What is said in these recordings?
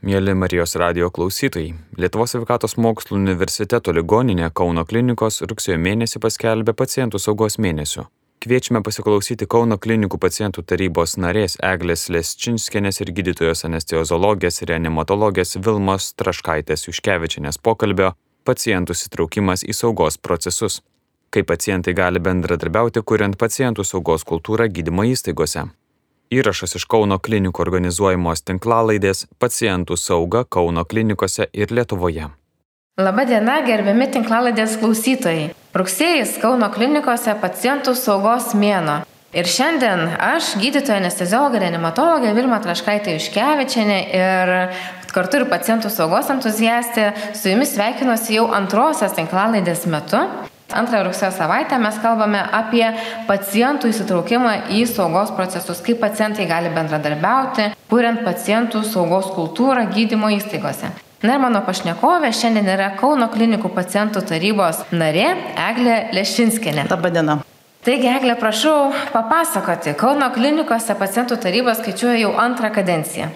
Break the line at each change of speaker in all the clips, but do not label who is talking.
Mėly Marijos radio klausytojai, Lietuvos sveikatos mokslų universiteto ligoninė Kauno klinikos rugsėjo mėnesį paskelbė pacientų saugos mėnesiu. Kviečiame pasiklausyti Kauno klinikų pacientų tarybos narės Eglės Lesčinskienės ir gydytojos anesteziologės ir reanimatologės Vilmos Traškaitės Juškevičinės pokalbio pacientų sitraukimas į saugos procesus. Kaip pacientai gali bendradarbiauti, kuriant pacientų saugos kultūrą gydymo įstaigose. Įrašas iš Kauno klinikų organizuojamos tinklalaidės Pacientų sauga Kauno klinikose ir Lietuvoje.
Labadiena, gerbiami tinklalaidės klausytojai. Rugsėjais Kauno klinikose pacientų saugos mėno. Ir šiandien aš, gydytoja anesteziologė, reanimatologė Vilma Traškaitė Iškevičianė ir kartu ir pacientų saugos entuziastė su jumis sveikinuosi jau antrosios tinklalaidės metu. Antrąją rugsėjo savaitę mes kalbame apie pacientų įsitraukimą į saugos procesus, kaip pacientai gali bendradarbiauti, kuriant pacientų saugos kultūrą gydymo įstaigose. Na ir mano pašnekovė šiandien yra Kauno klinikų pacientų tarybos narė Eglė Lešinskinė.
Labadiena.
Taigi, Eglė, prašau papasakoti, Kauno klinikose pacientų taryba skaičiuoja jau antrą kadenciją.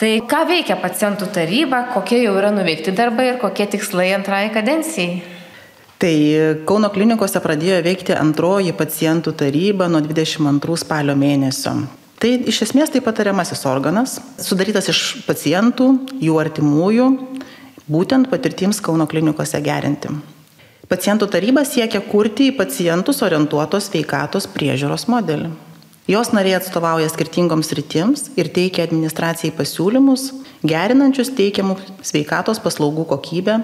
Tai ką veikia pacientų taryba, kokie jau yra nuveikti darbai ir kokie tikslai antrai kadencijai?
Tai Kauno klinikose pradėjo veikti antroji pacientų taryba nuo 22 spalio mėnesio. Tai iš esmės tai patariamasis organas, sudarytas iš pacientų, jų artimųjų, būtent patirtims Kauno klinikose gerinti. Pacientų taryba siekia kurti į pacientus orientuotos veikatos priežiūros modelį. Jos nariai atstovauja skirtingoms rytims ir teikia administracijai pasiūlymus, gerinančius teikiamų sveikatos paslaugų kokybę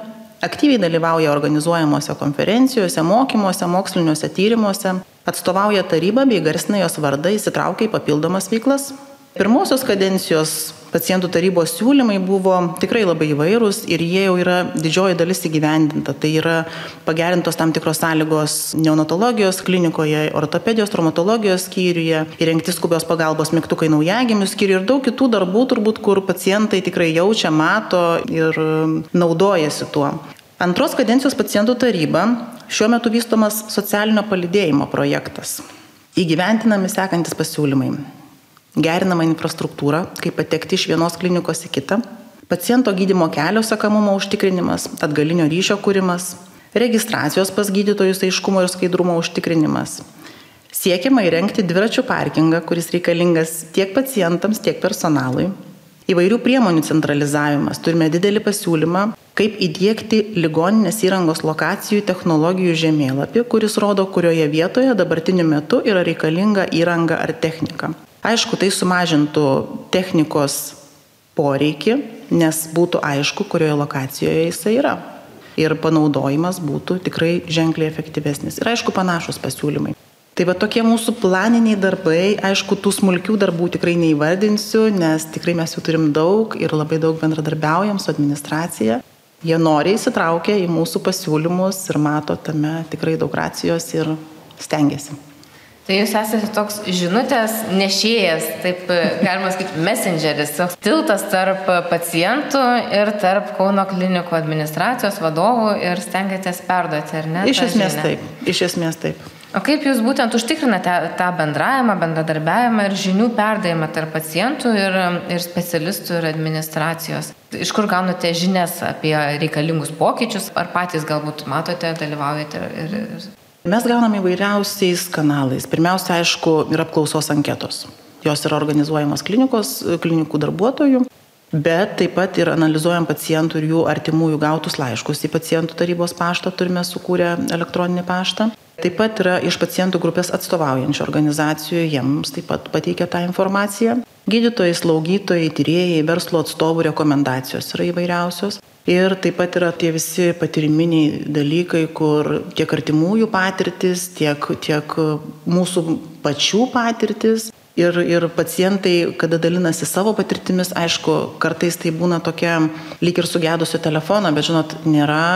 Aktyviai dalyvauja organizuojamuose konferencijose, mokymuose, moksliniuose tyrimuose, atstovauja tarybą bei garsina jos vardą, įsitraukia į papildomas veiklas. Pirmosios kadencijos pacientų tarybos siūlymai buvo tikrai labai įvairūs ir jie jau yra didžioji dalis įgyvendinta. Tai yra pagerintos tam tikros sąlygos neonatologijos klinikoje, ortopedijos, traumatologijos skyriuje, įrengti skubios pagalbos mygtukai naujagimių skyriuje ir daug kitų darbų turbūt, kur pacientai tikrai jaučia, mato ir naudojasi tuo. Antros kadencijos pacientų taryba šiuo metu vystomas socialinio palidėjimo projektas. Įgyventinami sekantis pasiūlymai gerinama infrastruktūra, kaip patekti iš vienos klinikos į kitą, paciento gydimo kelio sakamumo užtikrinimas, atgalinio ryšio kūrimas, registracijos pas gydytojus aiškumo ir skaidrumo užtikrinimas. Siekiama įrengti dviračių parkingą, kuris reikalingas tiek pacientams, tiek personalui. Įvairių priemonių centralizavimas. Turime didelį pasiūlymą, kaip įdėkti ligoninės įrangos lokacijų technologijų žemėlapį, kuris rodo, kurioje vietoje dabartiniu metu yra reikalinga įranga ar technika. Aišku, tai sumažintų technikos poreikį, nes būtų aišku, kurioje lokacijoje jisai yra. Ir panaudojimas būtų tikrai ženkliai efektyvesnis. Ir aišku, panašus pasiūlymai. Tai va tokie mūsų planiniai darbai, aišku, tų smulkių darbų tikrai neįvardinsiu, nes tikrai mes jų turim daug ir labai daug bendradarbiaujam su administracija. Jie noriai įsitraukia į mūsų pasiūlymus ir mato tame tikrai daug racijos ir stengiasi.
Tai jūs esate toks žinutės nešėjas, taip galima sakyti, messengeris, toks tiltas tarp pacientų ir tarp Kauno klinikų administracijos vadovų ir stengiatės perduoti, ar ne?
Iš esmės taip, iš esmės taip.
O kaip jūs būtent užtikrinate tą bendravimą, bendradarbiavimą ir žinių perdavimą tarp pacientų ir, ir specialistų ir administracijos? Iš kur gaunate žinias apie reikalingus pokyčius, ar patys galbūt matote, dalyvaujate ir... ir
Mes gaunam įvairiausiais kanalais. Pirmiausia, aišku, yra apklausos anketos. Jos yra organizuojamos klinikos, klinikų darbuotojų, bet taip pat ir analizuojam pacientų ir jų artimųjų gautus laiškus. Į pacientų tarybos paštą turime sukūrę elektroninį paštą. Taip pat yra iš pacientų grupės atstovaujančių organizacijų, jiems taip pat pateikia tą informaciją. Gydytojai, slaugytojai, tyrėjai, verslo atstovų rekomendacijos yra įvairiausios. Ir taip pat yra tie visi patiriminiai dalykai, kur tiek artimųjų patirtis, tiek, tiek mūsų pačių patirtis. Ir, ir pacientai, kada dalinasi savo patirtimis, aišku, kartais tai būna tokia lyg ir sugedusio telefono, bet žinot, nėra,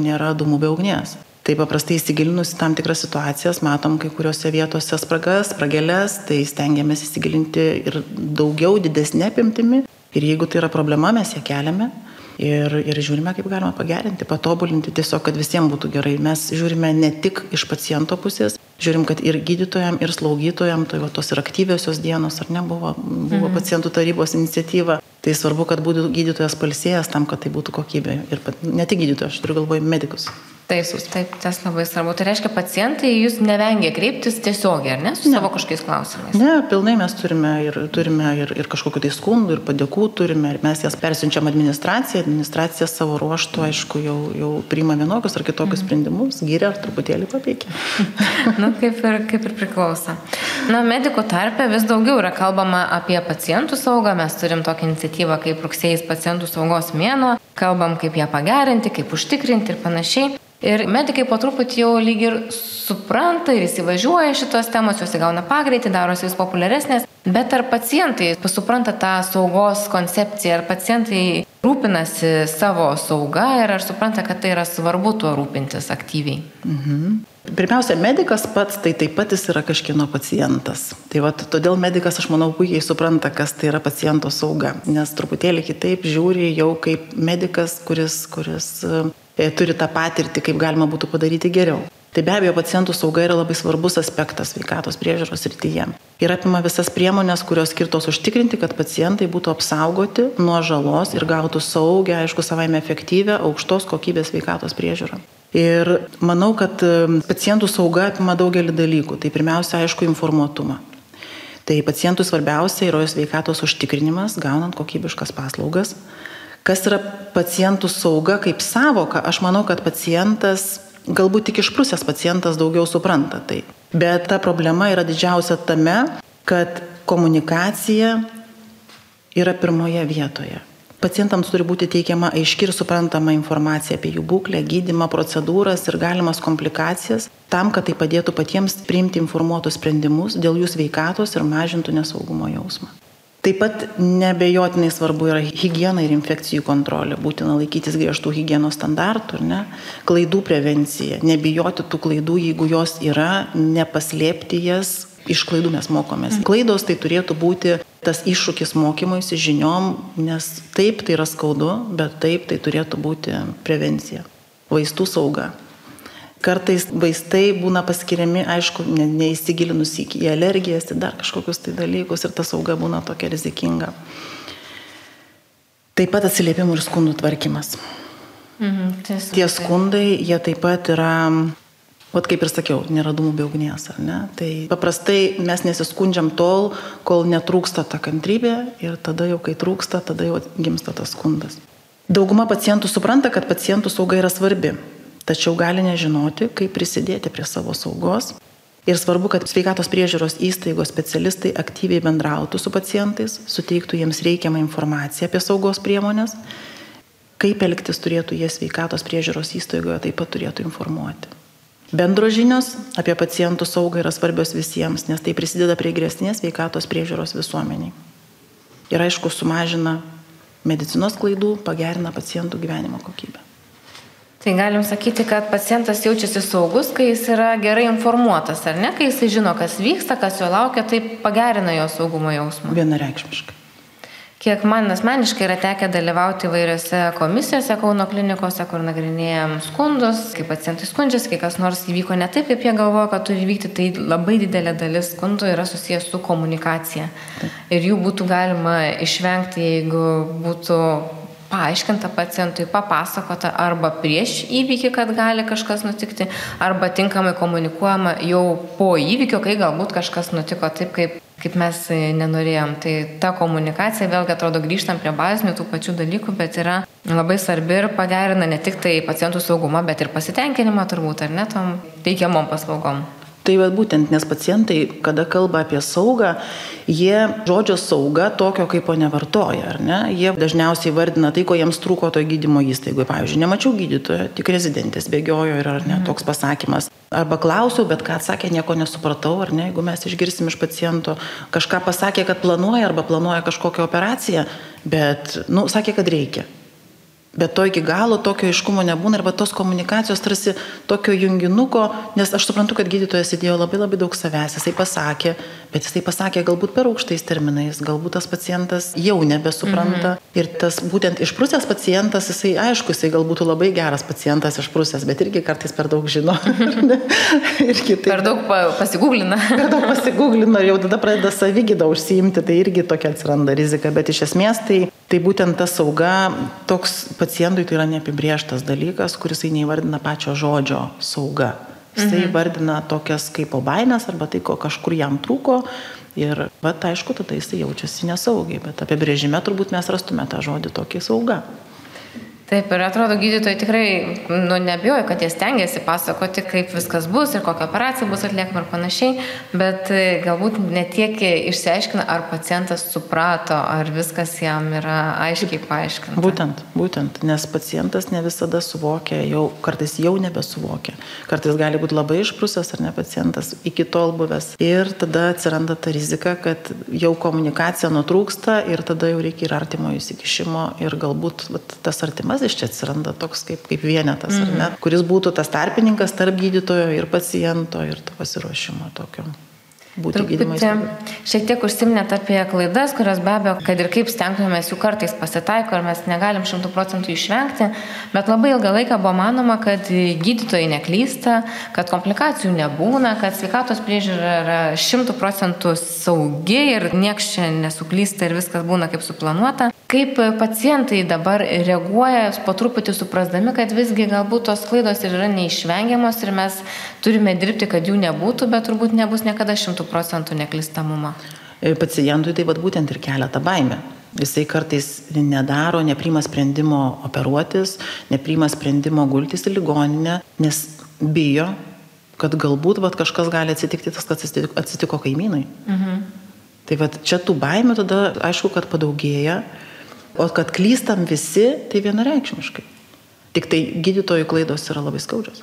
nėra dūmų be ugnies. Tai paprastai įsigilinus į tam tikras situacijas, matom kai kuriuose vietose spragas, spragelės, tai stengiamės įsigilinti ir daugiau, didesnė apimtimi. Ir jeigu tai yra problema, mes ją keliame ir, ir žiūrime, kaip galima pagerinti, patobulinti, tiesiog, kad visiems būtų gerai. Mes žiūrime ne tik iš paciento pusės, žiūrim, kad ir gydytojam, ir slaugytojam, tai va tos ir aktyviosios dienos, ar ne, buvo, buvo mhm. pacientų tarybos iniciatyva. Tai svarbu, kad būtų gydytojas palsėjęs tam, kad tai būtų kokybė. Ir ne tik gydytojas, aš turiu galvoje medikus.
Teisus, taip, tas labai svarbu. Tai reiškia, pacientai jūs nevengia kreiptis tiesiogiai, ar ne, su ne. savo kažkokiais klausimais?
Ne, pilnai mes turime ir, turime ir, ir kažkokiu tai skundų, ir padėkų turime, ir mes jas persiunčiam administraciją, administracija savo ruoštų, aišku, jau, jau priima vienokius ar kitokius mhm. sprendimus, gyria ar truputėlį papeikia.
nu, kaip ir, kaip ir priklauso. Na, medikų tarpe vis daugiau yra kalbama apie pacientų saugą, mes turim tokią iniciatyvą kaip rugsėjais pacientų saugos mėno, kalbam kaip ją pagerinti, kaip užtikrinti ir panašiai. Ir medikai po truputį jau lyg ir supranta ir įsivažiuoja šitos temos, jos įgauna pagreitį, darosi vis populiaresnės. Bet ar pacientai supranta tą saugos koncepciją, ar pacientai rūpinasi savo sauga ir ar supranta, kad tai yra svarbu tuo rūpintis aktyviai?
Mhm. Pirmiausia, medikas pats tai taip pat jis yra kažkieno pacientas. Tai va, todėl medikas, aš manau, puikiai supranta, kas tai yra paciento sauga. Nes truputėlį kitaip žiūri jau kaip medikas, kuris, kuris turi tą patirtį, kaip galima būtų padaryti geriau. Tai be abejo, pacientų sauga yra labai svarbus aspektas sveikatos priežiūros rytyje. Ir apima visas priemonės, kurios skirtos užtikrinti, kad pacientai būtų apsaugoti nuo žalos ir gautų saugę, aišku, savaime efektyvę, aukštos kokybės sveikatos priežiūrą. Ir manau, kad e, pacientų sauga apima daugelį dalykų. Tai pirmiausia, aišku, informuotumą. Tai pacientų svarbiausia yra sveikatos užtikrinimas, gaunant kokybiškas paslaugas. Kas yra pacientų sauga kaip savoka, aš manau, kad pacientas, galbūt tik išprusęs pacientas daugiau supranta tai. Bet ta problema yra didžiausia tame, kad komunikacija yra pirmoje vietoje. Pacientams turi būti teikiama aiški ir suprantama informacija apie jų būklę, gydimą, procedūras ir galimas komplikacijas, tam, kad tai padėtų patiems priimti informuotus sprendimus dėl jų sveikatos ir mažintų nesaugumo jausmą. Taip pat nebejotinai svarbu yra hygiena ir infekcijų kontrolė, būtina laikytis griežtų hygienos standartų, ne? klaidų prevencija, nebijoti tų klaidų, jeigu jos yra, nepaslėpti jas, iš klaidų mes mokomės. Mhm. Klaidos tai turėtų būti tas iššūkis mokymuisi žiniom, nes taip tai yra skaudu, bet taip tai turėtų būti prevencija. Vaistų sauga, Kartais vaistai būna paskiriami, aišku, ne, neįsigilinus į alergijas, į dar kažkokius tai dalykus ir ta sauga būna tokia rizikinga. Taip pat atsiliepimų ir skundų tvarkymas. Mhm, Tie skundai, jie taip pat yra Vat kaip ir sakiau, nėra dūmų be ugnies, ar ne? Tai paprastai mes nesiskundžiam tol, kol netrūksta ta kantrybė ir tada jau, kai trūksta, tada jau gimsta tas skundas. Dauguma pacientų supranta, kad pacientų sauga yra svarbi tačiau gali nežinoti, kaip prisidėti prie savo saugos. Ir svarbu, kad sveikatos priežiūros įstaigos specialistai aktyviai bendrautų su pacientais, suteiktų jiems reikiamą informaciją apie saugos priemonės, kaip elgtis turėtų jie sveikatos priežiūros įstaigoje, taip pat turėtų informuoti. Bendro žinios apie pacientų saugą yra svarbios visiems, nes tai prisideda prie geresnės sveikatos priežiūros visuomeniai. Ir aišku, sumažina medicinos klaidų, pagerina pacientų gyvenimo kokybę.
Tai galim sakyti, kad pacientas jaučiasi saugus, kai jis yra gerai informuotas, ar ne, kai jis žino, kas vyksta, kas jo laukia, tai pagerina jo saugumo jausmą.
Vienareikšmiškai.
Kiek man asmeniškai yra tekę dalyvauti įvairiose komisijose Kauno klinikose, kur nagrinėjom skundus, kai pacientai skundžiasi, kai kas nors įvyko ne taip, kaip jie galvoja, kad turi vykti, tai labai didelė dalis skundų yra susijęs su komunikacija. Ir jų būtų galima išvengti, jeigu būtų paaiškinta pacientui, papasakota arba prieš įvykį, kad gali kažkas nutikti, arba tinkamai komunikuojama jau po įvykio, kai galbūt kažkas nutiko taip, kaip, kaip mes nenorėjom. Tai ta komunikacija vėlgi atrodo grįžtam prie bazinių tų pačių dalykų, bet yra labai svarbi ir pagerina ne tik tai pacientų saugumą, bet ir pasitenkinimą turbūt, ar ne, tom teikiamom paslaugom.
Tai va būtent, nes pacientai, kada kalba apie saugą, jie žodžio sauga tokio kaip o nevartoja, ar ne? Jie dažniausiai vardina tai, ko jiems trūko to gydymo įstaigoje. Pavyzdžiui, nemačiau gydytojo, tik rezidentės bėgiojo ir ar ne, mhm. toks pasakymas. Arba klausiau, bet ką atsakė, nieko nesupratau, ar ne, jeigu mes išgirsim iš paciento, kažką pasakė, kad planuoja arba planuoja kažkokią operaciją, bet, nu, sakė, kad reikia. Bet to iki galo tokio iškumo nebūna arba tos komunikacijos tarsi tokio junginuko, nes aš suprantu, kad gydytojas įdėjo labai labai daug savęs, jisai pasakė, bet jisai pasakė galbūt per aukštais terminais, galbūt tas pacientas jau nebesupranta. Mhm. Ir tas būtent išprusęs pacientas, jisai aišku, jisai galbūt labai geras pacientas išprusęs, bet irgi kartais per daug žino.
irgi taip. Per daug pasigūglina.
per daug pasigūglina ir jau tada pradeda savygydą užsiimti, tai irgi tokia atsiranda rizika, bet iš esmės tai, Tai būtent ta sauga, toks pacientui tai yra neapibrieštas dalykas, kuris neįvardina pačio žodžio sauga. Jisai mhm. vardina tokias kaip baimės arba tai, ko kažkur jam trūko. Ir, bet aišku, tada jisai jaučiasi nesaugiai, bet apibrėžime turbūt mes rastume tą žodį tokį saugą.
Taip, ir atrodo, gydytojai tikrai, nu, nebijoja, kad jie stengiasi pasakoti, kaip viskas bus ir kokia operacija bus atliekama ir panašiai, bet e, galbūt netiek išsiaiškina, ar pacientas suprato, ar viskas jam yra aiškiai paaiškinta.
Būtent, būtent, nes pacientas ne visada suvokia, jau kartais jau nebesuvokia. Kartais gali būti labai išprusęs ar ne pacientas iki tol buvęs. Ir tada atsiranda ta rizika, kad jau komunikacija nutrūksta ir tada jau reikia ir artimo įsikišimo ir galbūt vat, tas artimas pirmasis čia atsiranda toks kaip, kaip vienetas, mm -hmm. kuris būtų tas tarpininkas tarp gydytojo ir paciento ir to pasiruošimo tokio būti gydymo įstaigoje.
Šiek tiek užsiminėt apie klaidas, kurios be abejo, kad ir kaip stengtumėmės jų kartais pasitaiko ir mes negalim šimtų procentų išvengti, bet labai ilgą laiką buvo manoma, kad gydytojai neklysta, kad komplikacijų nebūna, kad sveikatos priežiūra yra šimtų procentų saugi ir nieks čia nesuklysta ir viskas būna kaip suplanuota. Kaip pacientai dabar reaguoja, po truputį suprasdami, kad visgi galbūt tos klaidos yra neišvengiamos ir mes turime dirbti, kad jų nebūtų, bet turbūt nebus niekada šimtų 100 procentų neklistamumą?
E, pacientui tai vad būtent ir kelia tą baimę. Jisai kartais nedaro, neprima sprendimo operuotis, neprima sprendimo gultis į ligoninę, nes bijo, kad galbūt vat, kažkas gali atsitikti tas, kas atsitiko, atsitiko kaimynui. Mhm. Tai vat, čia tų baimių tada aišku, kad padaugėja, o kad klystam visi, tai vienareikšmiškai. Tik tai gydytojų klaidos yra labai skaudžios.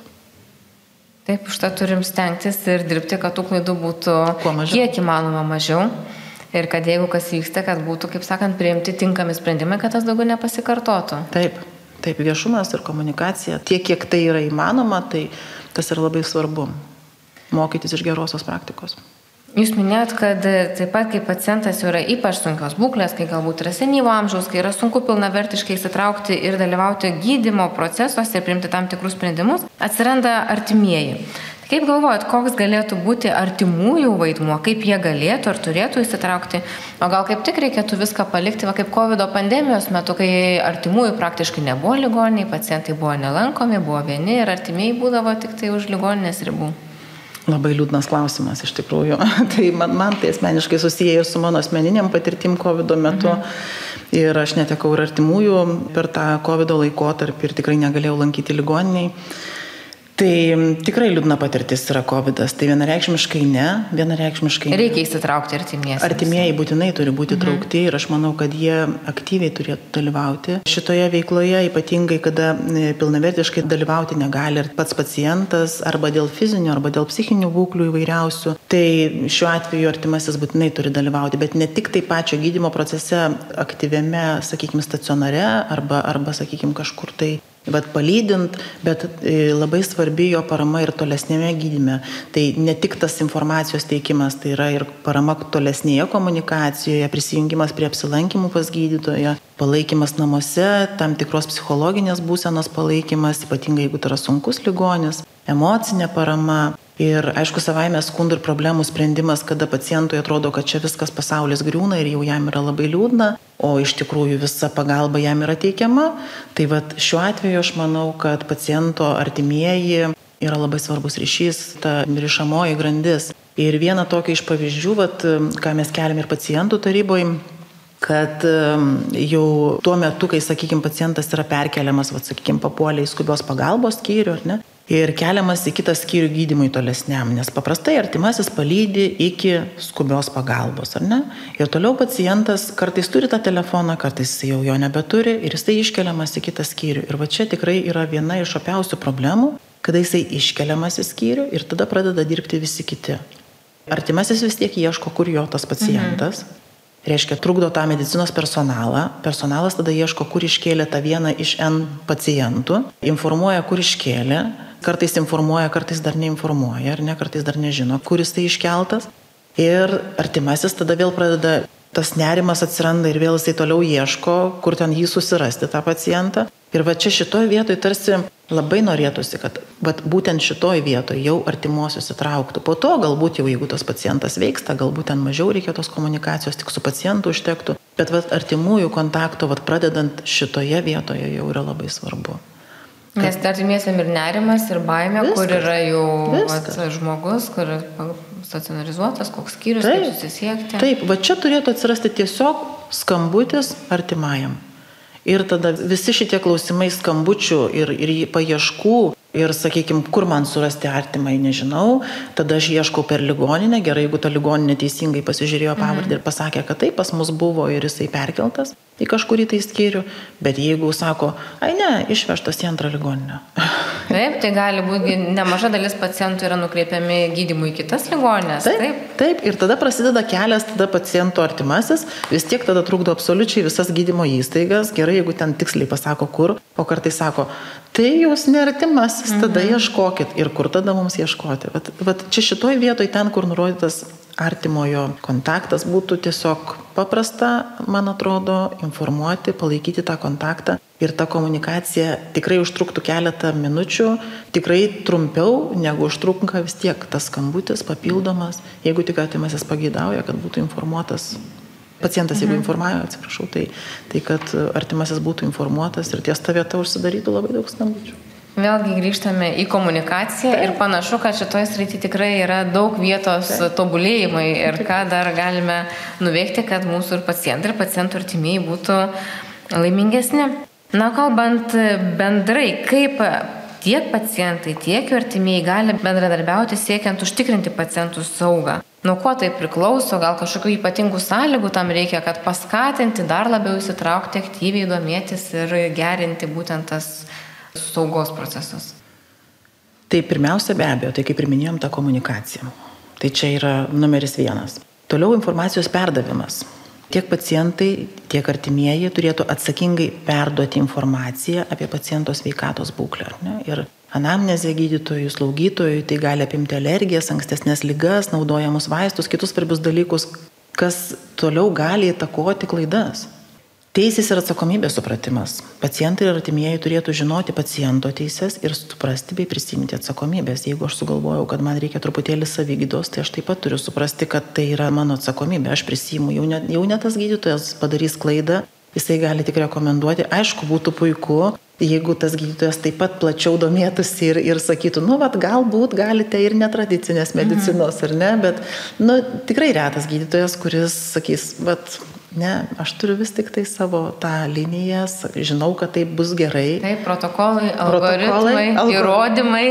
Taip, už tą turim stengtis ir dirbti, kad tų klaidų būtų kiek įmanoma mažiau. Ir kad jeigu kas vyksta, kad būtų, kaip sakant, priimti tinkami sprendimai, kad tas daugiau nepasikartotų.
Taip, taip, viešumas ir komunikacija, tiek kiek tai yra įmanoma, tai tas yra labai svarbu. Mokytis iš gerosios praktikos.
Jūs minėjot, kad taip pat, kai pacientas jau yra ypač sunkios būklės, kai galbūt yra senyvo amžiaus, kai yra sunku pilnavertiškai įsitraukti ir dalyvauti gydimo procesuose ir priimti tam tikrus sprendimus, atsiranda artimieji. Kaip galvojat, koks galėtų būti artimųjų vaidmuo, kaip jie galėtų ar turėtų įsitraukti, o gal kaip tik reikėtų viską palikti, va kaip COVID pandemijos metu, kai artimųjų praktiškai nebuvo ligoniai, pacientai buvo nelankomi, buvo vieni ir artimieji būdavo tik tai už ligoninės ribų.
Labai liūdnas klausimas iš tikrųjų. tai man, man tai asmeniškai susiję ir su mano asmeniniam patirtim COVID metu. Mhm. Ir aš netekau ir artimųjų per tą COVID laikotarpį ir tikrai negalėjau lankyti ligoniniai. Tai tikrai liūdna patirtis yra COVID. -as. Tai vienareikšmiškai ne, vienareikšmiškai. Ne.
Reikia įsitraukti artimieji.
Artimieji būtinai turi būti mhm. traukti ir aš manau, kad jie aktyviai turėtų dalyvauti šitoje veikloje, ypatingai kada e, pilnavertiškai dalyvauti negali ir pats pacientas arba dėl fizinių, arba dėl psichinių būklių įvairiausių. Tai šiuo atveju artimasis būtinai turi dalyvauti, bet ne tik tai pačio gydimo procese aktyviame, sakykime, stacionare arba, arba sakykime, kažkur tai Bet palydint, bet e, labai svarbi jo parama ir tolesnėme gydyme. Tai ne tik tas informacijos teikimas, tai yra ir parama tolesnėje komunikacijoje, prisijungimas prie apsilankimų pas gydytoją, palaikymas namuose, tam tikros psichologinės būsenos palaikymas, ypatingai jeigu tai yra sunkus ligonis, emocinė parama. Ir aišku, savaime skundų ir problemų sprendimas, kada pacientui atrodo, kad čia viskas pasaulis griūna ir jau jam yra labai liūdna, o iš tikrųjų visa pagalba jam yra teikiama. Tai vad šiuo atveju aš manau, kad paciento artimieji yra labai svarbus ryšys, ta rišamoji grandis. Ir viena tokia iš pavyzdžių, vat, ką mes keliam ir pacientų taryboje, kad jau tuo metu, kai, sakykime, pacientas yra perkeliamas, va, sakykime, papuolė į skubios pagalbos skyrių, ne, ir keliamas į kitą skyrių gydymui tolesniam, nes paprastai artimasis palydi iki skubios pagalbos, ar ne? Ir toliau pacientas kartais turi tą telefoną, kartais jau jo nebeturi ir jisai iškeliamas į kitą skyrių. Ir va čia tikrai yra viena iš opiausių problemų, kada jisai iškeliamas į skyrių ir tada pradeda dirbti visi kiti. Artimasis vis tiek ieško, kur jo tas pacientas. Mhm. Reiškia, trukdo tą medicinos personalą. Personalas tada ieško, kur iškėlė tą vieną iš N pacientų, informuoja, kur iškėlė, kartais informuoja, kartais dar neinformuoja, ar ne, kartais dar nežino, kuris tai iškeltas. Ir artimasis tada vėl pradeda, tas nerimas atsiranda ir vėl jisai toliau ieško, kur ten jį susirasti, tą pacientą. Ir va čia šitoje vietoje tarsi labai norėtųsi, kad bet būtent šitoje vietoje jau artimuosius įtrauktų. Po to galbūt jau jeigu tas pacientas veiksta, galbūt ten mažiau reikia tos komunikacijos, tik su pacientu užtektų. Bet vat, artimųjų kontakto, vat, pradedant šitoje vietoje, jau yra labai svarbu.
Kad... Nes artimiesiam ir nerimas, ir baimė, viskas, kur yra jau vat, žmogus, kur stacionarizuotas, koks skyrius, taip, kaip susisiekti.
Taip, va čia turėtų atsirasti tiesiog skambutis artimajam. Ir tada visi šitie klausimai skambučių ir, ir paieškų ir, sakykime, kur man surasti artimai, nežinau, tada aš ieškau per ligoninę, gerai, jeigu ta ligoninė teisingai pasižiūrėjo pavardę mhm. ir pasakė, kad taip pas mus buvo ir jisai perkeltas į kažkurį tai skyrių, bet jeigu sako, ai ne, išvežtas į antrą ligoninę.
Taip, tai gali būti nemaža dalis pacientų yra nukreipiami gydimui į kitas ligoninės.
Taip, taip. taip, ir tada prasideda kelias, tada paciento artimasis, vis tiek tada trukdo absoliučiai visas gydimo įstaigas, gerai, jeigu ten tiksliai pasako kur, o kartai sako, tai jūs nertimasis, tada mhm. ieškokit ir kur tada mums ieškoti. Vat, vat čia šitoj vietoj, ten, kur nurodytas artimojo kontaktas būtų tiesiog paprasta, man atrodo, informuoti, palaikyti tą kontaktą ir ta komunikacija tikrai užtruktų keletą minučių, tikrai trumpiau negu užtrunka vis tiek tas skambutis papildomas, jeigu tik atimasis pageidauja, kad būtų informuotas. Pacientas, jeigu mhm. informavo, atsiprašau, tai, tai kad artimasis būtų informuotas ir ties ta vieta užsidarytų labai daug skambučių.
Vėlgi grįžtame į komunikaciją Taip. ir panašu, kad šitoje srityje tikrai yra daug vietos Taip. tobulėjimai ir ką dar galime nuveikti, kad mūsų ir pacientai, ir pacientų artimieji būtų laimingesni. Na, kalbant bendrai, kaip tiek pacientai, tiek jų artimieji gali bendradarbiauti siekiant užtikrinti pacientų saugą. Nuo ko tai priklauso, gal kažkokių ypatingų sąlygų tam reikia, kad paskatinti dar labiau įsitraukti, aktyviai domėtis ir gerinti būtent tas saugos procesas?
Tai pirmiausia, be abejo, tai kaip ir minėjom, ta komunikacija. Tai čia yra numeris vienas. Toliau informacijos perdavimas. Tiek pacientai, tiek artimieji turėtų atsakingai perduoti informaciją apie paciento sveikatos būklę. Ne? Ir anamnezė gydytojų, slaugytojų, tai gali apimti alergijas, ankstesnės lygas, naudojamus vaistus, kitus svarbius dalykus, kas toliau gali įtakoti klaidas. Teisės ir atsakomybės supratimas. Pacientai ir artimieji turėtų žinoti paciento teises ir suprasti bei prisimti atsakomybės. Jeigu aš sugalvojau, kad man reikia truputėlį savygydos, tai aš taip pat turiu suprasti, kad tai yra mano atsakomybė. Aš prisimu, jau ne, jau ne tas gydytojas padarys klaidą, jisai gali tik rekomenduoti. Aišku, būtų puiku, jeigu tas gydytojas taip pat plačiau domėtųsi ir, ir sakytų, nu, vad, galbūt galite ir netradicinės medicinos, mhm. ar ne, bet, nu, tikrai retas gydytojas, kuris sakys, vad, Ne, aš turiu vis tik tai savo tą liniją, žinau, kad tai bus gerai.
Taip, protokolai, protokolai algoritmai, įrodymai.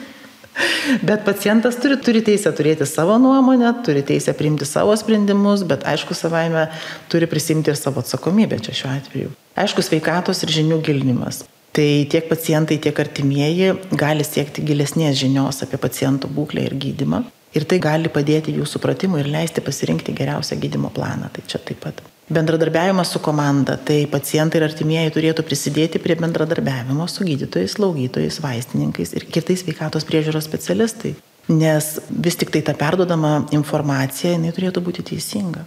bet pacientas turi, turi teisę turėti savo nuomonę, turi teisę priimti savo sprendimus, bet aišku, savaime turi prisimti ir savo atsakomybę čia šiuo atveju. Aišku, sveikatos ir žinių gilinimas. Tai tiek pacientai, tiek artimieji gali siekti gilesnės žinios apie paciento būklę ir gydimą. Ir tai gali padėti jų supratimui ir leisti pasirinkti geriausią gydimo planą. Tai čia taip pat. Bendradarbiavimas su komanda. Tai pacientai ir artimieji turėtų prisidėti prie bendradarbiavimo su gydytojais, slaugytojais, vaistininkais ir kitais sveikatos priežiūros specialistai. Nes vis tik tai ta perdodama informacija, jinai turėtų būti teisinga.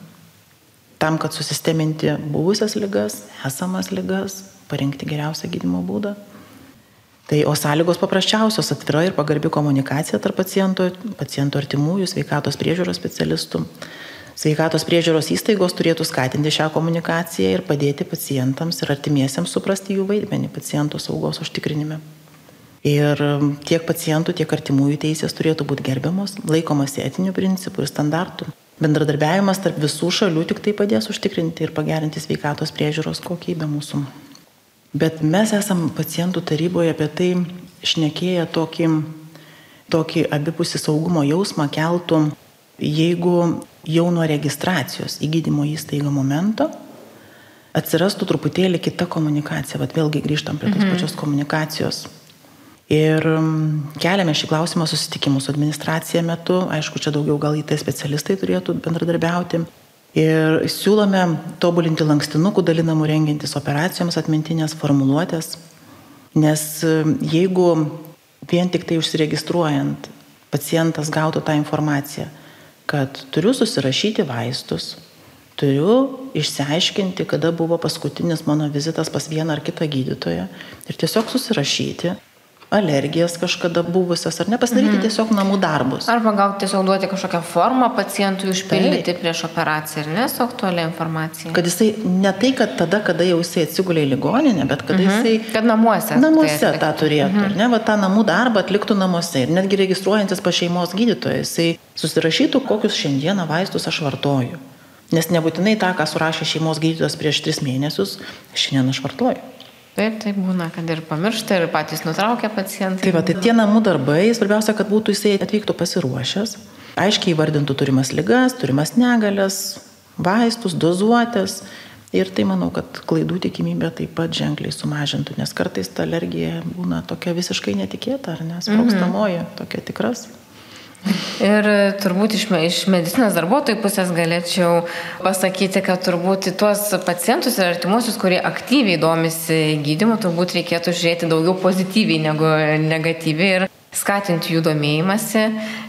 Tam, kad susisteminti buvusias lygas, esamas lygas, parinkti geriausią gydimo būdą. Tai o sąlygos paprasčiausios - atvira ir pagarbi komunikacija tarp paciento, paciento artimųjų, sveikatos priežiūros specialistų. Sveikatos priežiūros įstaigos turėtų skatinti šią komunikaciją ir padėti pacientams ir artimiesiems suprasti jų vaidmenį paciento saugos užtikrinime. Ir tiek pacientų, tiek artimųjų teisės turėtų būti gerbiamos, laikomasi etinių principų ir standartų. Bendradarbiavimas tarp visų šalių tik tai padės užtikrinti ir pagerinti sveikatos priežiūros kokybę mūsų Bet mes esam pacientų taryboje apie tai šnekėję tokį, tokį abipusį saugumo jausmą keltų, jeigu jau nuo registracijos į gydymo įstaigą momento atsirastų truputėlį kita komunikacija. Vat vėlgi grįžtam prie tos mhm. pačios komunikacijos. Ir mm, keliame šį klausimą susitikimų su administracija metu. Aišku, čia daugiau gal IT specialistai turėtų bendradarbiauti. Ir siūlome tobulinti lankstinukų dalinamų rengiantis operacijoms atmintinės formuluotės, nes e, jeigu vien tik tai užsiregistruojant pacientas gautų tą informaciją, kad turiu susirašyti vaistus, turiu išsiaiškinti, kada buvo paskutinis mano vizitas pas vieną ar kitą gydytoją ir tiesiog susirašyti, alergijas kažkada buvusias, ar ne, pasidaryti mhm. tiesiog namų darbus.
Arba gal tiesiog duoti kažkokią formą pacientui užpildyti Taip. prieš operaciją ir nesuaktualią informaciją.
Kad jisai ne tai, kad tada, kada jau jisai atsigulė į ligoninę, bet kad mhm. jisai...
Kad namuose.
Namuose tai tą turėtų, mhm. ar ne, va tą namų darbą atliktų namuose ir netgi registruojantis pa šeimos gydytoją, jisai susirašytų, kokius šiandieną vaistus aš vartoju. Nes nebūtinai tą, ką surašė šeimos gydytojas prieš tris mėnesius, šiandien aš vartoju.
Taip, tai būna, kad ir pamiršta, ir patys nutraukia pacientai.
Taip, tai tie namų darbai, svarbiausia, kad būtų jisai atvyktų pasiruošęs, aiškiai įvardintų turimas lygas, turimas negalės, vaistus, dozuotės. Ir tai manau, kad klaidų tikimybė taip pat ženkliai sumažintų, nes kartais ta alergija būna tokia visiškai netikėta, ar nesprokstamoji, mm -hmm. tokia tikras.
Ir turbūt iš, iš medicinos darbuotojų pusės galėčiau pasakyti, kad turbūt tuos pacientus ir artimuosius, kurie aktyviai domisi gydimu, turbūt reikėtų žiūrėti daugiau pozityviai negu negatyviai ir skatinti jų domėjimąsi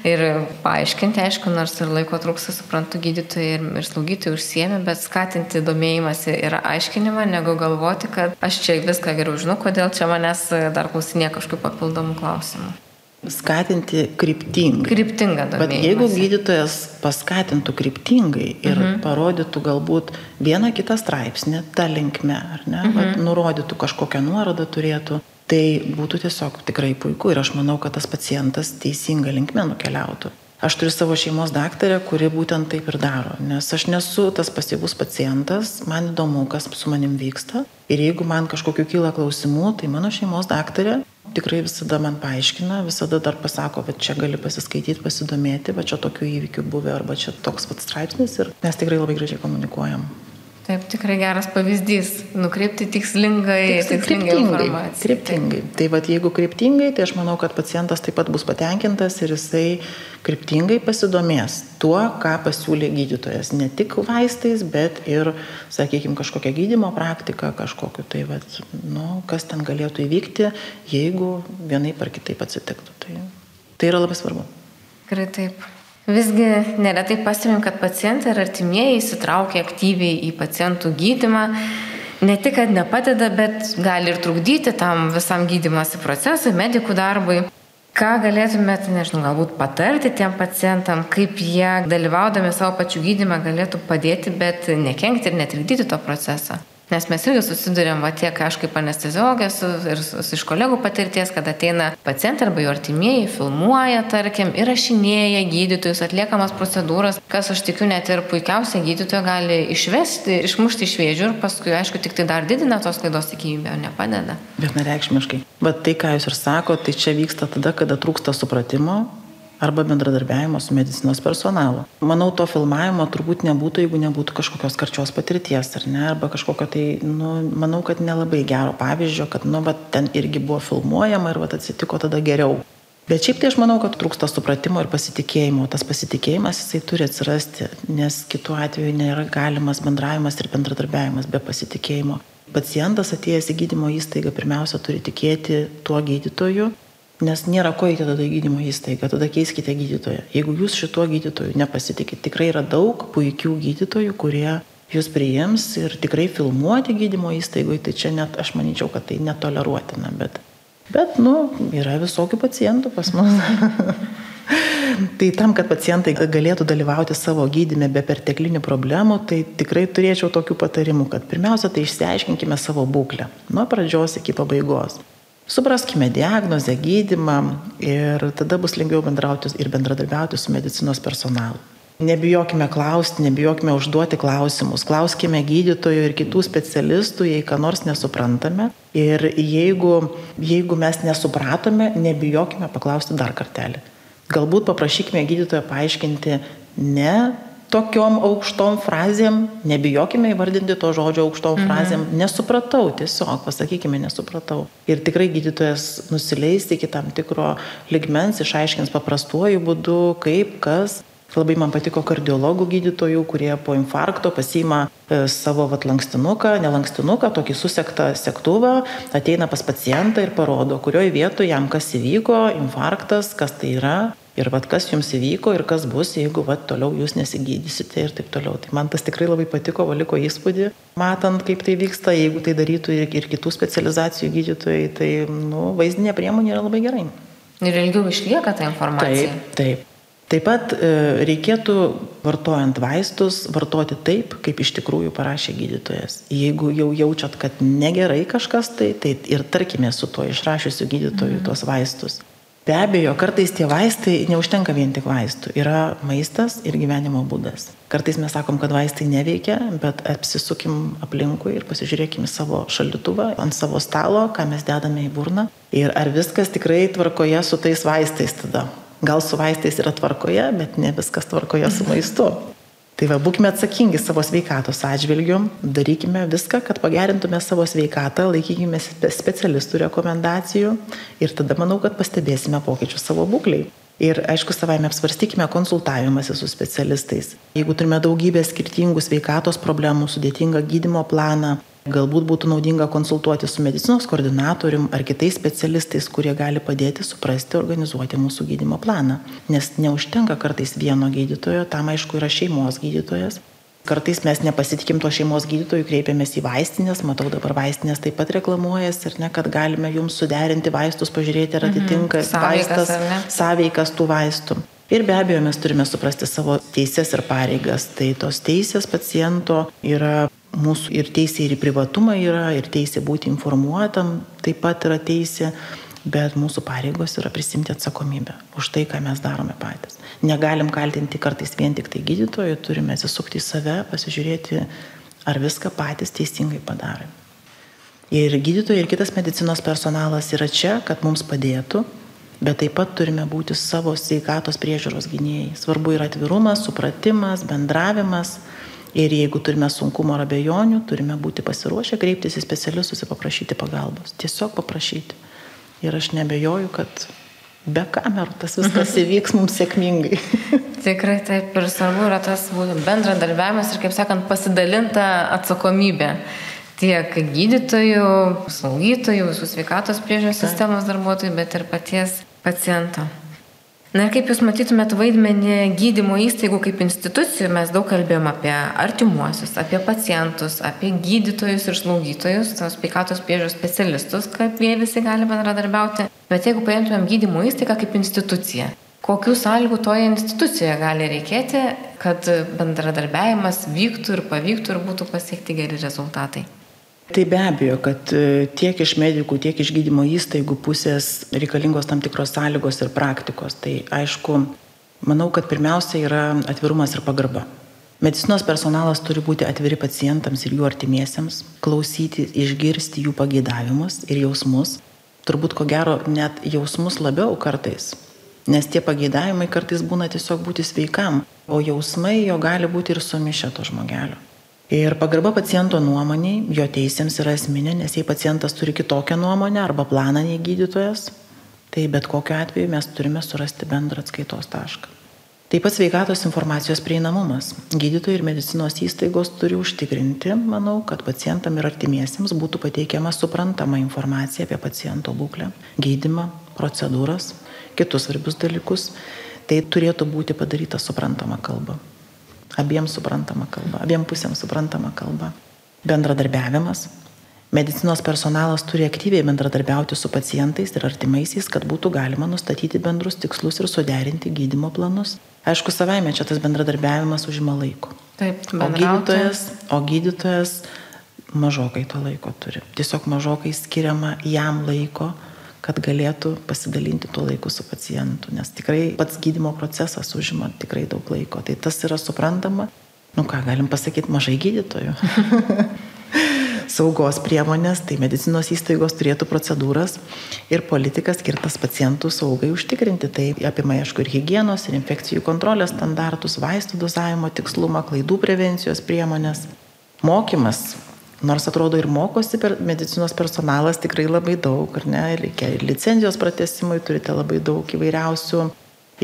ir paaiškinti, aišku, nors ir laiko trūksta, suprantu, gydytojai ir, ir slaugytojai užsiemi, bet skatinti domėjimąsi ir aiškinimą, negu galvoti, kad aš čia viską geriau žinau, kodėl čia manęs dar klausinė kažkokių papildomų klausimų
skatinti kryptingai.
Kryptinga domėjimą.
Bet jeigu gydytojas paskatintų kryptingai ir mhm. parodytų galbūt vieną kitą straipsnį tą linkme, ar ne, mhm. Vat, nurodytų kažkokią nuorodą turėtų, tai būtų tiesiog tikrai puiku ir aš manau, kad tas pacientas teisinga linkme nukeliautų. Aš turiu savo šeimos daktarę, kuri būtent taip ir daro, nes aš nesu tas pasyvus pacientas, man įdomu, kas su manim vyksta ir jeigu man kažkokiu kyla klausimų, tai mano šeimos daktarė tikrai visada man paaiškina, visada dar pasako, kad čia gali pasiskaityti, pasidomėti, va čia tokių įvykių buvę arba čia toks pat straipsnis ir mes tikrai labai gražiai komunikuojam.
Taip, tikrai geras pavyzdys. Nukreipti tikslingai,
Tiksl, tikslingai. Kryptingai. Taip. Tai vad, jeigu kryptingai, tai aš manau, kad pacientas taip pat bus patenkintas ir jisai kryptingai pasidomės tuo, ką pasiūlė gydytojas. Ne tik vaistais, bet ir, sakykime, kažkokią gydimo praktiką, kažkokiu tai, vad, nu, kas ten galėtų įvykti, jeigu vienai par kitaip atsitiktų. Tai, tai yra labai svarbu.
Tikrai taip. Visgi neretai pastebim, kad pacientai ir artimieji įsitraukia aktyviai į pacientų gydimą. Ne tik, kad nepadeda, bet gali ir trukdyti tam visam gydimosi procesui, medikų darbui. Ką galėtumėte, nežinau, galbūt patarti tiem pacientam, kaip jie dalyvaudami savo pačių gydymą galėtų padėti, bet nekenkti ir netrikdyti to proceso? Nes mes irgi susidurėm, va tiek aš kaip anesteziologė ir iš kolegų patirties, kad ateina pacientai arba jų artimieji, filmuoja, tarkim, įrašinėja gydytojus, atliekamas procedūras, kas aš tikiu net ir puikiausiai gydytojo gali išvesti, išmušti iš vėžių ir paskui, aišku, tik tai dar didina tos klaidos tikimybę, o nepadeda.
Vienareikšmiškai. Bet tai, ką jūs ir sakote, tai čia vyksta tada, kada trūksta supratimo, arba bendradarbiavimo su medicinos personalu. Manau, to filmavimo turbūt nebūtų, jeigu nebūtų kažkokios karčios patirties, ar ne, arba kažkokio tai, nu, manau, kad nelabai gero pavyzdžio, kad, nu, bet ten irgi buvo filmuojama ir, va, atsitiko tada geriau. Bet šiaip tai aš manau, kad trūksta supratimo ir pasitikėjimo. Tas pasitikėjimas jisai turi atsirasti, nes kitu atveju nėra galimas bendravimas ir bendradarbiavimas be pasitikėjimo. Pacientas atėjęs į gydymo įstaigą pirmiausia turi tikėti tuo gydytoju, Nes nėra ko eiti tada į gydymo įstaigą, tada keiskite gydytoją. Jeigu jūs šituo gydytoju nepasitikit, tikrai yra daug puikių gydytojų, kurie jūs priims ir tikrai filmuoti gydymo įstaigoje, tai čia net, aš manyčiau, kad tai netoleruotina, bet, bet nu, yra visokių pacientų pas mus. tai tam, kad pacientai galėtų dalyvauti savo gydime be perteklinių problemų, tai tikrai turėčiau tokių patarimų, kad pirmiausia, tai išsiaiškinkime savo būklę nuo pradžios iki pabaigos. Supraskime diagnozę, gydimą ir tada bus lengviau bendrauti ir bendradarbiauti su medicinos personalu. Nebijokime klausti, nebijokime užduoti klausimus, klauskime gydytojų ir kitų specialistų, jei ką nors nesuprantame. Ir jeigu, jeigu mes nesupratome, nebijokime paklausti dar kartelį. Galbūt paprašykime gydytojo paaiškinti ne tokiom aukštom frazėm, nebijokime įvardinti to žodžio aukštom mhm. frazėm, nesupratau, tiesiog pasakykime, nesupratau. Ir tikrai gydytojas nusileis iki tam tikro ligmens, išaiškins paprastuoju būdu, kaip, kas. Labai man patiko kardiologų gydytojų, kurie po infarkto pasima e, savo vat, lankstinuką, nelankstinuką, tokį susektą sektuvą, ateina pas pacientą ir parodo, kurioje vietoje jam kas įvyko, infarktas, kas tai yra, Ir vad kas jums įvyko ir kas bus, jeigu vad toliau jūs nesigydysite ir taip toliau. Tai man tas tikrai labai patiko, valiko įspūdį, matant, kaip tai vyksta, jeigu tai darytų ir, ir kitų specializacijų gydytojai, tai nu, vaizdinė priemonė yra labai gerai.
Ir ilgiau išlieka ta informacija.
Taip, taip. Taip pat e, reikėtų vartojant vaistus vartoti taip, kaip iš tikrųjų parašė gydytojas. Jeigu jau jaučiat, kad negerai kažkas, tai, tai ir tarkime su tuo išrašiusiu gydytoju mhm. tuos vaistus. Be abejo, kartais tie vaistai neužtenka vien tik vaistų. Yra maistas ir gyvenimo būdas. Kartais mes sakom, kad vaistai neveikia, bet apsisukim aplinkui ir pasižiūrėkim savo šaldytuvą, ant savo stalo, ką mes dedame į burną. Ir ar viskas tikrai tvarkoje su tais vaistais tada. Gal su vaistais yra tvarkoje, bet ne viskas tvarkoje su maistu. Tai va, būkime atsakingi savo sveikatos atžvilgiu, darykime viską, kad pagerintume savo sveikatą, laikykime specialistų rekomendacijų ir tada manau, kad pastebėsime pokyčius savo būkliai. Ir aišku, savaime apsvarstykime konsultavimąsi su specialistais. Jeigu turime daugybę skirtingų sveikatos problemų, sudėtingą gydimo planą, Galbūt būtų naudinga konsultuoti su medicinos koordinatorium ar kitais specialistais, kurie gali padėti suprasti, organizuoti mūsų gydimo planą. Nes neužtenka kartais vieno gydytojo, tam aišku yra šeimos gydytojas. Kartais mes nepasitikim to šeimos gydytojų, kreipiamės į vaistinės, matau dabar vaistinės taip pat reklamuojas ir ne, kad galime jums suderinti vaistus, pažiūrėti, ar mhm. atitinka mhm. vaistas, sąveikas tų vaistų. Ir be abejo, mes turime suprasti savo teises ir pareigas. Tai tos teisės paciento yra mūsų ir teisė ir privatumą yra, ir teisė būti informuotam taip pat yra teisė, bet mūsų pareigos yra prisimti atsakomybę už tai, ką mes darome patys. Negalim kaltinti kartais vien tik tai gydytojų, turime atsisukti į save, pasižiūrėti, ar viską patys teisingai padarė. Ir gydytojai ir kitas medicinos personalas yra čia, kad mums padėtų, bet taip pat turime būti savo sveikatos priežiūros gynėjai. Svarbu yra atvirumas, supratimas, bendravimas Ir jeigu turime sunkumo ar abejonių, turime būti pasiruošę kreiptis į specialistus ir paprašyti pagalbos. Tiesiog paprašyti. Ir aš nebejoju, kad be kamerų tas viskas įvyks mums sėkmingai.
Tikrai taip ir svarbu yra tas bendradarbiavimas ir, kaip sakant, pasidalinta atsakomybė tiek gydytojų, slaugytojų, visų sveikatos priežiūros sistemos darbuotojų, bet ir paties paciento. Na ir kaip Jūs matytumėt vaidmenį gydymo įstaigų kaip institucijų, mes daug kalbėjom apie artimuosius, apie pacientus, apie gydytojus ir slaugytojus, tos sveikatos priežiūros specialistus, kaip jie visi gali bendradarbiauti. Bet jeigu paimtumėm gydymo įstaigą kaip instituciją, kokių sąlygų toje institucijoje gali reikėti, kad bendradarbiavimas vyktų ir pavyktų ir būtų pasiekti geri rezultatai?
Tai be abejo, kad e, tiek iš medikų, tiek iš gydymo įstaigų pusės reikalingos tam tikros sąlygos ir praktikos. Tai aišku, manau, kad pirmiausia yra atvirumas ir pagarba. Medicinos personalas turi būti atviri pacientams ir jų artimiesiems, klausyti, išgirsti jų pageidavimus ir jausmus. Turbūt ko gero net jausmus labiau kartais, nes tie pageidavimai kartais būna tiesiog būti sveikam, o jausmai jo gali būti ir sumišę to žmogelio. Ir pagarba paciento nuomoniai, jo teisėms yra esminė, nes jei pacientas turi kitokią nuomonę arba planą nei gydytojas, tai bet kokiu atveju mes turime surasti bendrą atskaitos tašką. Taip pat sveikatos informacijos prieinamumas. Gydytojai ir medicinos įstaigos turi užtikrinti, manau, kad pacientam ir artimiesiems būtų pateikiama suprantama informacija apie paciento būklę, gydimą, procedūras, kitus svarbius dalykus. Tai turėtų būti padaryta suprantama kalba abiem suprantama kalba, abiem pusėm suprantama kalba. Bendradarbiavimas. Medicinos personalas turi aktyviai bendradarbiauti su pacientais ir artimaisiais, kad būtų galima nustatyti bendrus tikslus ir suderinti gydimo planus. Aišku, savaime čia tas bendradarbiavimas užima laiko.
Taip,
o gydytojas, o gydytojas mažokai to laiko turi. Tiesiog mažokai skiriama jam laiko kad galėtų pasidalinti tuo laiku su pacientu, nes tikrai pats gydimo procesas užima tikrai daug laiko. Tai tas yra suprantama. Nu ką, galim pasakyti, mažai gydytojų. Saugos priemonės, tai medicinos įstaigos turėtų procedūras ir politikas skirtas pacientų saugai užtikrinti. Tai apima, aišku, ir hygienos, ir infekcijų kontrolės standartus, vaistų dozavimo tikslumą, klaidų prevencijos priemonės. Mokymas Nors atrodo ir mokosi per medicinos personalas tikrai labai daug, ar ne, reikia ir licenzijos pratesimui, turite labai daug įvairiausių,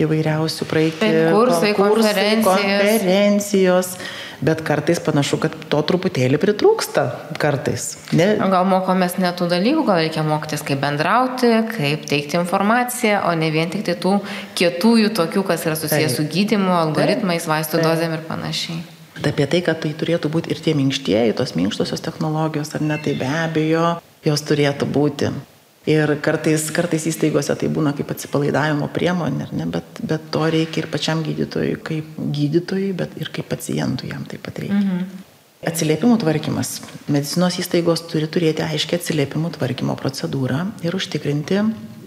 įvairiausių praeiti
kursai, konferencijos.
konferencijos. Bet kartais panašu, kad to truputėlį pritrūksta. Kartais.
Ne? Gal mokomės ne tų dalykų, gal reikia mokytis, kaip bendrauti, kaip teikti informaciją, o ne vien tik tai tų kietųjų tokių, kas yra susijęs su gydimu, algoritmais, vaistų dozėm ir panašiai.
Bet apie tai, kad tai turėtų būti ir tie minkštieji, tos minkštosios technologijos, ar ne, tai be abejo, jos turėtų būti. Ir kartais, kartais įstaigose tai būna kaip atsipalaidavimo priemonė, ne, bet, bet to reikia ir pačiam gydytojui, kaip gydytojui, bet ir kaip pacientui jam taip pat reikia. Mhm. Atsiliepimų tvarkymas. Medicinos įstaigos turi turėti aiškiai atsiliepimų tvarkymo procedūrą ir užtikrinti,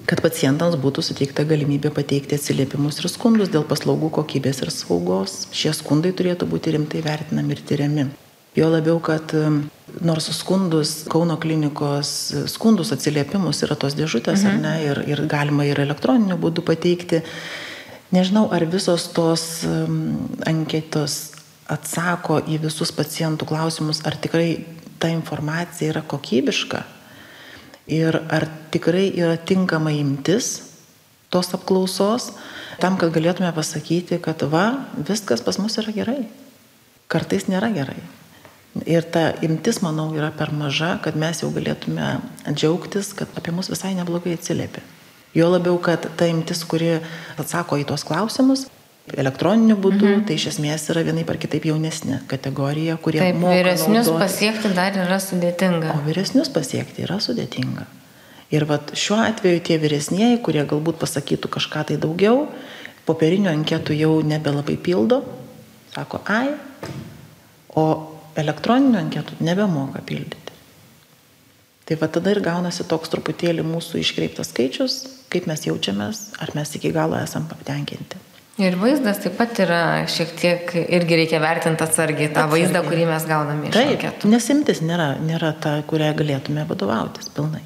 kad pacientams būtų suteikta galimybė pateikti atsiliepimus ir skundus dėl paslaugų kokybės ir saugos. Šie skundai turėtų būti rimtai vertinami ir tyriami. Jo labiau, kad nors skundus Kauno klinikos, skundus atsiliepimus yra tos dėžutės, mhm. ne, ir, ir galima ir elektroniniu būdu pateikti. Nežinau, ar visos tos anketos atsako į visus pacientų klausimus, ar tikrai ta informacija yra kokybiška ir ar tikrai yra tinkama imtis tos apklausos, tam, kad galėtume pasakyti, kad va, viskas pas mus yra gerai. Kartais nėra gerai. Ir ta imtis, manau, yra per maža, kad mes jau galėtume džiaugtis, kad apie mus visai neblogai atsiliepia. Jo labiau, kad ta imtis, kuri atsako į tos klausimus, elektroniniu būdu, mhm. tai iš esmės yra vienaip ar kitaip jaunesnė kategorija, kurie...
Taip, vyresnius naudoti. pasiekti dar yra sudėtinga.
O vyresnius pasiekti yra sudėtinga. Ir vat šiuo atveju tie vyresnieji, kurie galbūt pasakytų kažką tai daugiau, popierinių anketų jau nebelabai pildo, sako, ai, o elektroninių anketų nebemoka pildyti. Tai va tada ir gaunasi toks truputėlį mūsų iškreiptas skaičius, kaip mes jaučiamės, ar mes iki galo esam patenkinti.
Ir vaizdas taip pat yra šiek tiek, irgi reikia vertinti atsargiai tą atsargiai. vaizdą, kurį mes gauname iš
taip, anketų. Nesimtis nėra, nėra ta, kurią galėtume vadovautis pilnai.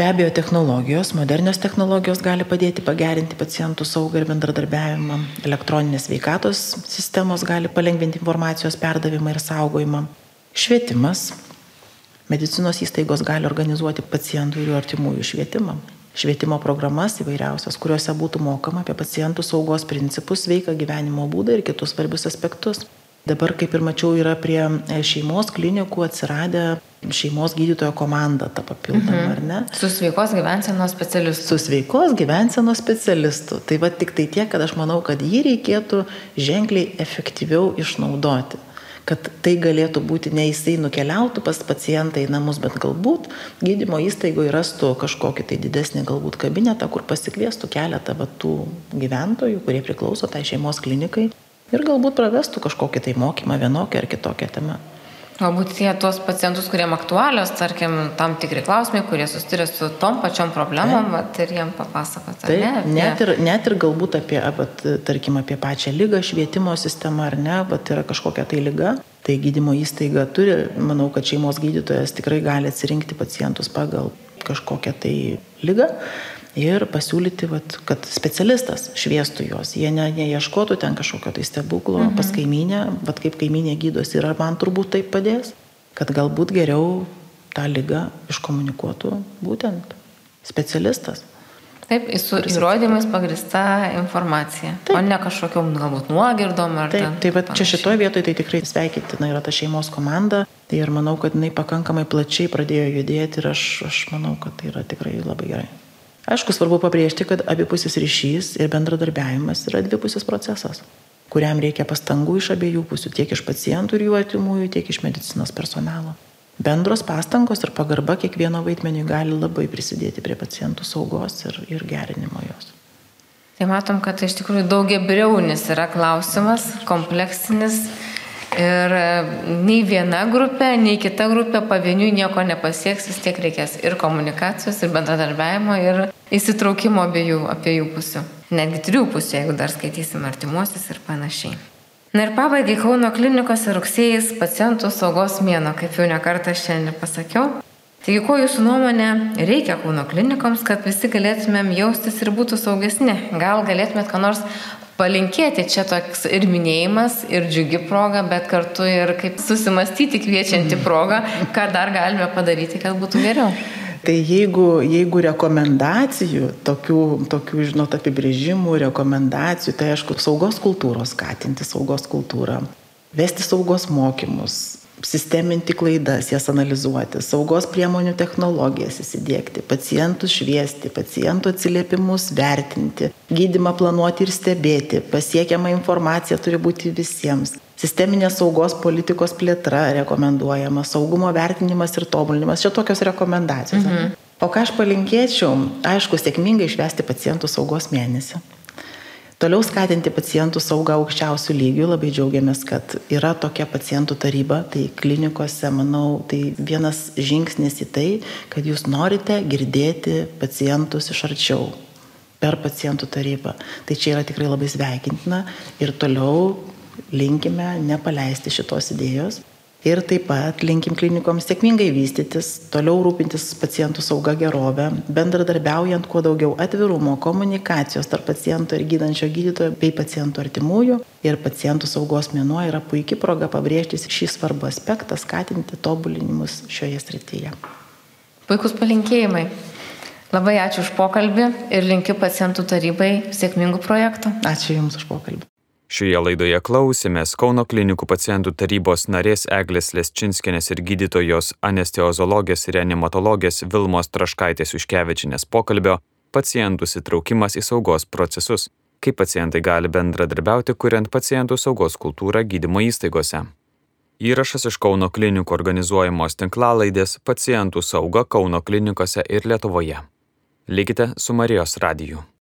Be abejo, technologijos, modernios technologijos gali padėti pagerinti pacientų saugą ir bendradarbiavimą. Elektroninės veikatos sistemos gali palengvinti informacijos perdavimą ir saugojimą. Švietimas. Medicinos įstaigos gali organizuoti pacientų ir jų artimųjų švietimą. Švietimo programas įvairiausias, kuriuose būtų mokama apie pacientų saugos principus, veiką gyvenimo būdą ir kitus svarbius aspektus. Dabar, kaip ir mačiau, yra prie e, šeimos klinikų atsiradę šeimos gydytojo komanda ta papildoma, mhm. ar ne?
Su sveikos gyvensenos specialistu.
Su sveikos gyvensenos specialistu. Tai va tik tai tiek, kad aš manau, kad jį reikėtų ženkliai efektyviau išnaudoti kad tai galėtų būti ne jisai nukeliautų pas pacientą į namus, bet galbūt gydymo įstaigoje rastų kažkokį tai didesnį galbūt kabinetą, kur pasikviestų keletą va, tų gyventojų, kurie priklauso tai šeimos klinikai ir galbūt pravestų kažkokį tai mokymą vienokią ar kitokią temą.
Galbūt tie tuos pacientus, kuriem aktualios, tarkim, tam tikri klausimai, kurie susiduria su tom pačiom problemom, vat, ir jiem papasakoti.
Taip, ne, apie... net, ir, net ir galbūt apie, vat, tarkim, apie pačią lygą, švietimo sistemą ar ne, vat, yra kažkokia tai lyga. Tai gydymo įstaiga turi, manau, kad šeimos gydytojas tikrai gali atsirinkti pacientus pagal kažkokią tai lygą ir pasiūlyti, vat, kad specialistas šviestų juos. Jie ne, neieškotų ten kažkokio tai stebuklo mhm. pas kaiminę, bet kaip kaiminė gydosi ir man turbūt taip padės, kad galbūt geriau tą lygą iškomunikuotų būtent specialistas.
Taip, su įrodymais pagrista informacija, taip. o ne kažkokiam galbūt nuogirdom ar
taip. Tai va čia šitoje vietoje tai tikrai sveikintina yra ta šeimos komanda. Tai ir manau, kad jinai pakankamai plačiai pradėjo judėti ir aš, aš manau, kad tai yra tikrai labai gerai. Aišku, svarbu pabrėžti, kad abipusis ryšys ir bendradarbiavimas yra dvipusis procesas, kuriam reikia pastangų iš abiejų pusių, tiek iš pacientų ir jų atimųjų, tiek iš medicinos personalo. Bendros pastangos ir pagarba kiekvieno vaidmeniui gali labai prisidėti prie pacientų saugos ir, ir gerinimo jos.
Tai matom, kad tai iš tikrųjų daugiabriaunis yra klausimas, kompleksinis Ir e, nei viena grupė, nei kita grupė pavieniui nieko nepasieks, vis tiek reikės ir komunikacijos, ir bendradarbiavimo, ir įsitraukimo abiejų, abiejų pusių. Netgi trijų pusių, jeigu dar skaitysim artimuosius ir panašiai. Na ir pabaigai Kauno klinikose rugsėjais pacientų saugos mėno, kaip jau nekartą šiandien pasakiau. Taigi, ko jūsų nuomonė reikia Kauno klinikoms, kad visi galėtumėm jaustis ir būtų saugesni? Gal galėtumėt ką nors palinkėti čia toks ir minėjimas, ir džiugi proga, bet kartu ir kaip susimastyti kviečianti proga, ką dar galime padaryti, kad būtų geriau.
Tai jeigu, jeigu rekomendacijų, tokių, tokių, žinot, apibrėžimų, rekomendacijų, tai aišku, saugos kultūros skatinti, saugos kultūrą. Vesti saugos mokymus, sisteminti klaidas, jas analizuoti, saugos priemonių technologijas įsidėkti, pacientus šviesti, pacientų atsiliepimus vertinti, gydimą planuoti ir stebėti, pasiekiama informacija turi būti visiems. Sisteminės saugos politikos plėtra rekomenduojama, saugumo vertinimas ir tobulinimas, čia tokios rekomendacijos. Mhm. O ką aš palinkėčiau, aišku, sėkmingai išvesti pacientų saugos mėnesį. Toliau skatinti pacientų saugą aukščiausių lygių. Labai džiaugiamės, kad yra tokia pacientų taryba. Tai klinikose, manau, tai vienas žingsnis į tai, kad jūs norite girdėti pacientus iš arčiau per pacientų tarybą. Tai čia yra tikrai labai sveikintina ir toliau linkime nepaleisti šitos idėjos. Ir taip pat linkim klinikoms sėkmingai vystytis, toliau rūpintis pacientų sauga gerovę, bendradarbiaujant kuo daugiau atvirumo, komunikacijos tarp paciento ir gydančio gydytojo bei pacientų artimųjų. Ir pacientų saugos mėnuo yra puikia proga pabrėžti šį svarbų aspektą, skatinti tobulinimus šioje srityje.
Puikus palinkėjimai. Labai ačiū už pokalbį ir linkiu pacientų tarybai sėkmingų projektų.
Ačiū Jums už pokalbį.
Šioje laidoje klausėmės Kauno klinikų pacientų tarybos narės Eglės Lesčinskinės ir gydytojos anesteozologės ir reanimatologės Vilmos Traškaitės Užkevičinės pokalbio pacientų sitraukimas į saugos procesus, kaip pacientai gali bendradarbiauti, kuriant pacientų saugos kultūrą gydymo įstaigose. Įrašas iš Kauno klinikų organizuojamos tinklalaidės pacientų sauga Kauno klinikose ir Lietuvoje. Likite su Marijos radiju.